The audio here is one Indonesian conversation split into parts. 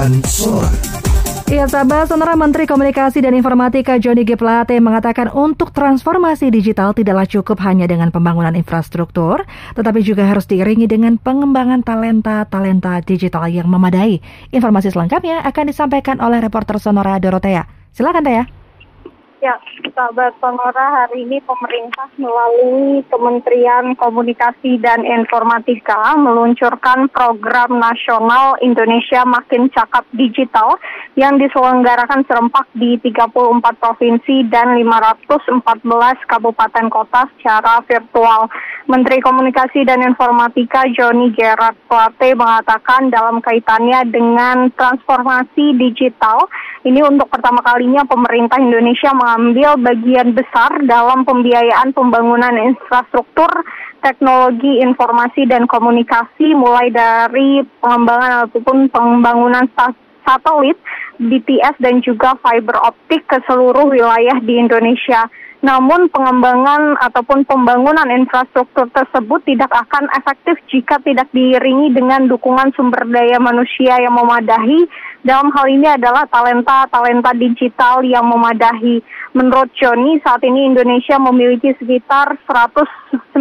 Liputan Sonora. Ya sahabat Sonora Menteri Komunikasi dan Informatika Johnny G. Plate mengatakan untuk transformasi digital tidaklah cukup hanya dengan pembangunan infrastruktur, tetapi juga harus diiringi dengan pengembangan talenta-talenta digital yang memadai. Informasi selengkapnya akan disampaikan oleh reporter Sonora Dorotea. Silakan Taya. Ya, sahabat Sonora, hari ini pemerintah melalui Kementerian Komunikasi dan Informatika meluncurkan program nasional Indonesia Makin Cakap Digital yang diselenggarakan serempak di 34 provinsi dan 514 kabupaten kota secara virtual. Menteri Komunikasi dan Informatika Johnny Gerard Plate mengatakan dalam kaitannya dengan transformasi digital, ini untuk pertama kalinya pemerintah Indonesia mengambil bagian besar dalam pembiayaan pembangunan infrastruktur teknologi informasi dan komunikasi mulai dari pengembangan ataupun pembangunan satelit, BTS dan juga fiber optik ke seluruh wilayah di Indonesia. Namun pengembangan ataupun pembangunan infrastruktur tersebut tidak akan efektif jika tidak diiringi dengan dukungan sumber daya manusia yang memadahi. Dalam hal ini adalah talenta-talenta digital yang memadahi. Menurut Joni, saat ini Indonesia memiliki sekitar 196,7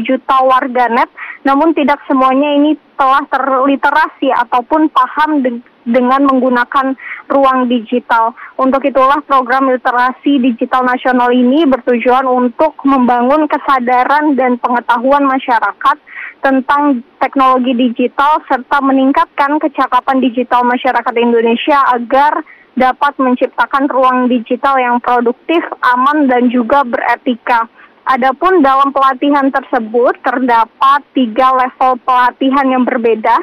juta warganet, namun tidak semuanya ini telah terliterasi ataupun paham dengan menggunakan ruang digital. Untuk itulah program literasi digital nasional ini bertujuan untuk membangun kesadaran dan pengetahuan masyarakat tentang teknologi digital serta meningkatkan kecakapan digital masyarakat Indonesia agar dapat menciptakan ruang digital yang produktif, aman dan juga beretika. Adapun dalam pelatihan tersebut terdapat tiga level pelatihan yang berbeda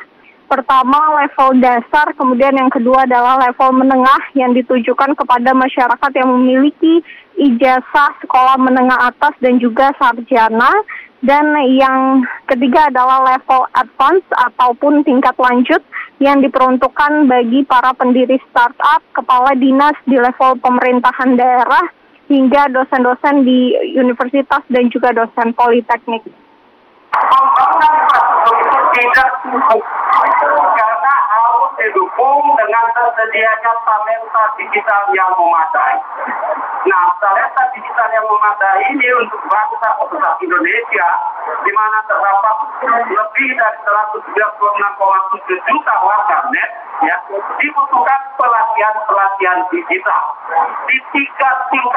Pertama level dasar, kemudian yang kedua adalah level menengah yang ditujukan kepada masyarakat yang memiliki ijazah sekolah menengah atas dan juga sarjana. Dan yang ketiga adalah level advance ataupun tingkat lanjut yang diperuntukkan bagi para pendiri startup, kepala dinas di level pemerintahan daerah, hingga dosen-dosen di universitas dan juga dosen politeknik. Tidak didukung dengan tersedianya talenta digital yang memadai. Nah, talenta digital yang memadai ini untuk bangsa sebesar Indonesia, di mana terdapat lebih dari 136,7 juta warga net, ya, dibutuhkan pelatihan-pelatihan digital di tiga pelatihan.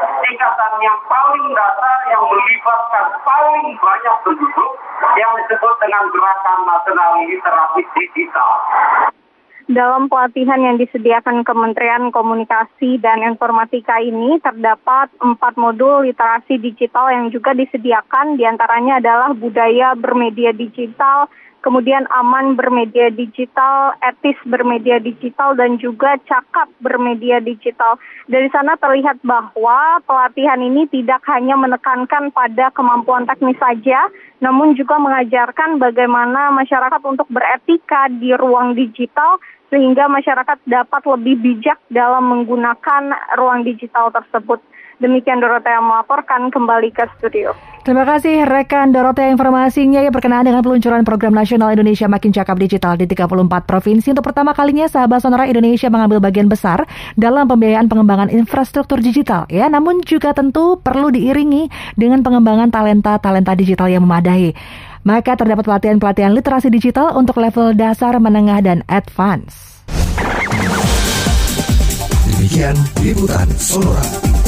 Tingkatan yang paling dasar yang melibatkan paling banyak penduduk yang disebut dengan Gerakan Nasional Literasi Digital. Dalam pelatihan yang disediakan Kementerian Komunikasi dan Informatika ini terdapat empat modul literasi digital yang juga disediakan di antaranya adalah budaya bermedia digital, kemudian aman bermedia digital, etis bermedia digital, dan juga cakap bermedia digital. Dari sana terlihat bahwa pelatihan ini tidak hanya menekankan pada kemampuan teknis saja, namun juga mengajarkan bagaimana masyarakat untuk beretika di ruang digital sehingga masyarakat dapat lebih bijak dalam menggunakan ruang digital tersebut. Demikian Dorotea melaporkan kembali ke studio. Terima kasih rekan Dorotea informasinya yang berkenaan dengan peluncuran program nasional Indonesia Makin Cakap Digital di 34 provinsi. Untuk pertama kalinya sahabat sonora Indonesia mengambil bagian besar dalam pembiayaan pengembangan infrastruktur digital ya, namun juga tentu perlu diiringi dengan pengembangan talenta-talenta digital yang memadai. Maka terdapat pelatihan-pelatihan literasi digital untuk level dasar, menengah, dan advance. Demikian liputan Sonora.